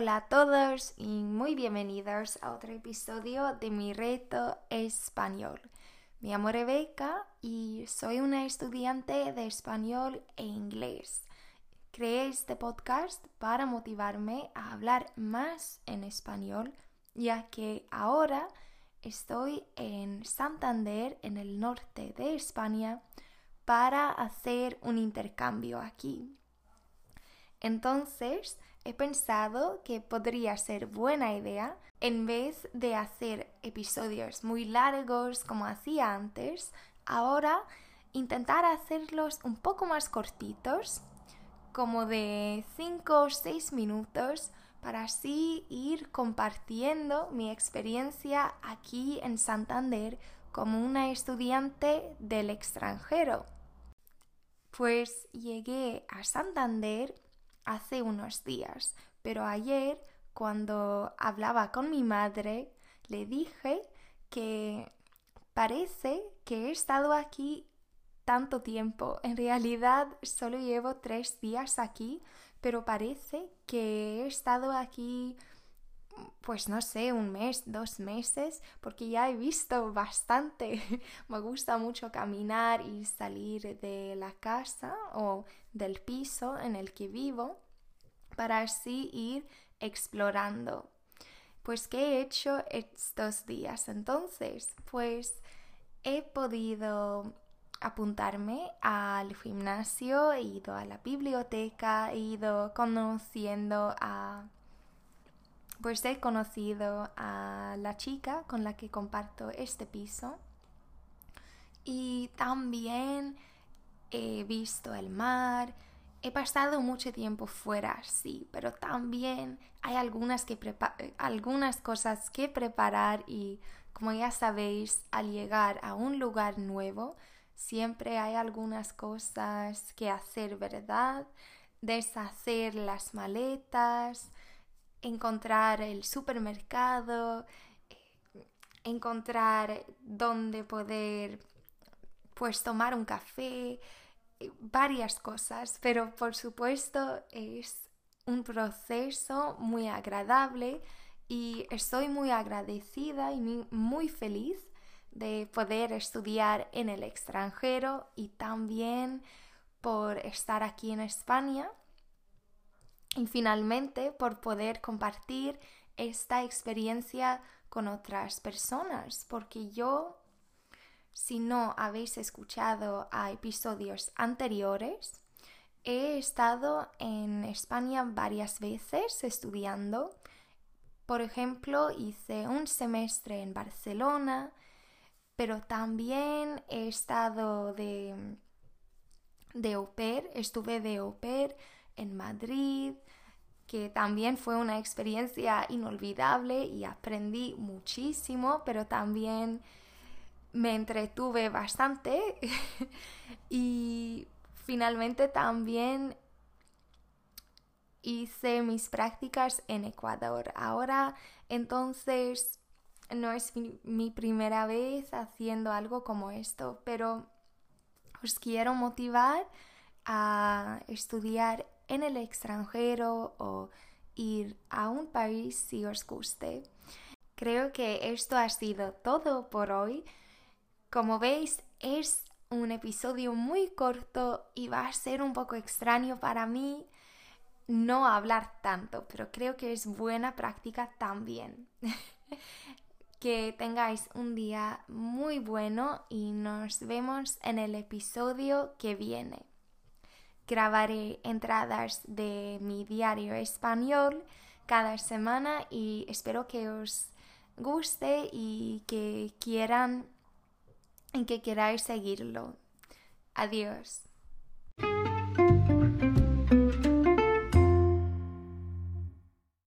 Hola a todos y muy bienvenidos a otro episodio de mi reto español. Me llamo Rebeca y soy una estudiante de español e inglés. Creé este podcast para motivarme a hablar más en español, ya que ahora estoy en Santander, en el norte de España, para hacer un intercambio aquí. Entonces, he pensado que podría ser buena idea, en vez de hacer episodios muy largos como hacía antes, ahora intentar hacerlos un poco más cortitos, como de 5 o 6 minutos, para así ir compartiendo mi experiencia aquí en Santander como una estudiante del extranjero. Pues llegué a Santander hace unos días, pero ayer cuando hablaba con mi madre le dije que parece que he estado aquí tanto tiempo. En realidad solo llevo tres días aquí, pero parece que he estado aquí pues no sé, un mes, dos meses, porque ya he visto bastante. Me gusta mucho caminar y salir de la casa o del piso en el que vivo para así ir explorando. Pues, ¿qué he hecho estos días? Entonces, pues he podido apuntarme al gimnasio, he ido a la biblioteca, he ido conociendo a... Pues he conocido a la chica con la que comparto este piso y también he visto el mar, He pasado mucho tiempo fuera, sí, pero también hay algunas, que algunas cosas que preparar y como ya sabéis, al llegar a un lugar nuevo, siempre hay algunas cosas que hacer, ¿verdad? Deshacer las maletas, encontrar el supermercado, encontrar dónde poder pues tomar un café, varias cosas, pero por supuesto es un proceso muy agradable y estoy muy agradecida y muy feliz de poder estudiar en el extranjero y también por estar aquí en España y finalmente por poder compartir esta experiencia con otras personas, porque yo si no habéis escuchado a episodios anteriores, he estado en España varias veces estudiando. Por ejemplo, hice un semestre en Barcelona, pero también he estado de, de au pair, estuve de au pair en Madrid, que también fue una experiencia inolvidable y aprendí muchísimo, pero también me entretuve bastante y finalmente también hice mis prácticas en Ecuador. Ahora entonces no es mi, primera vez haciendo algo como esto, pero os quiero motivar a estudiar en el extranjero o ir a un país si os guste. Creo que esto ha sido todo por hoy. Como veis, es un episodio muy corto y va a ser un poco extraño para mí no hablar tanto, pero creo que es buena práctica también. que tengáis un día muy bueno y nos vemos en el episodio que viene. Grabaré entradas de mi diario español cada semana y espero que os guste y que quieran en que queráis seguirlo. Adiós.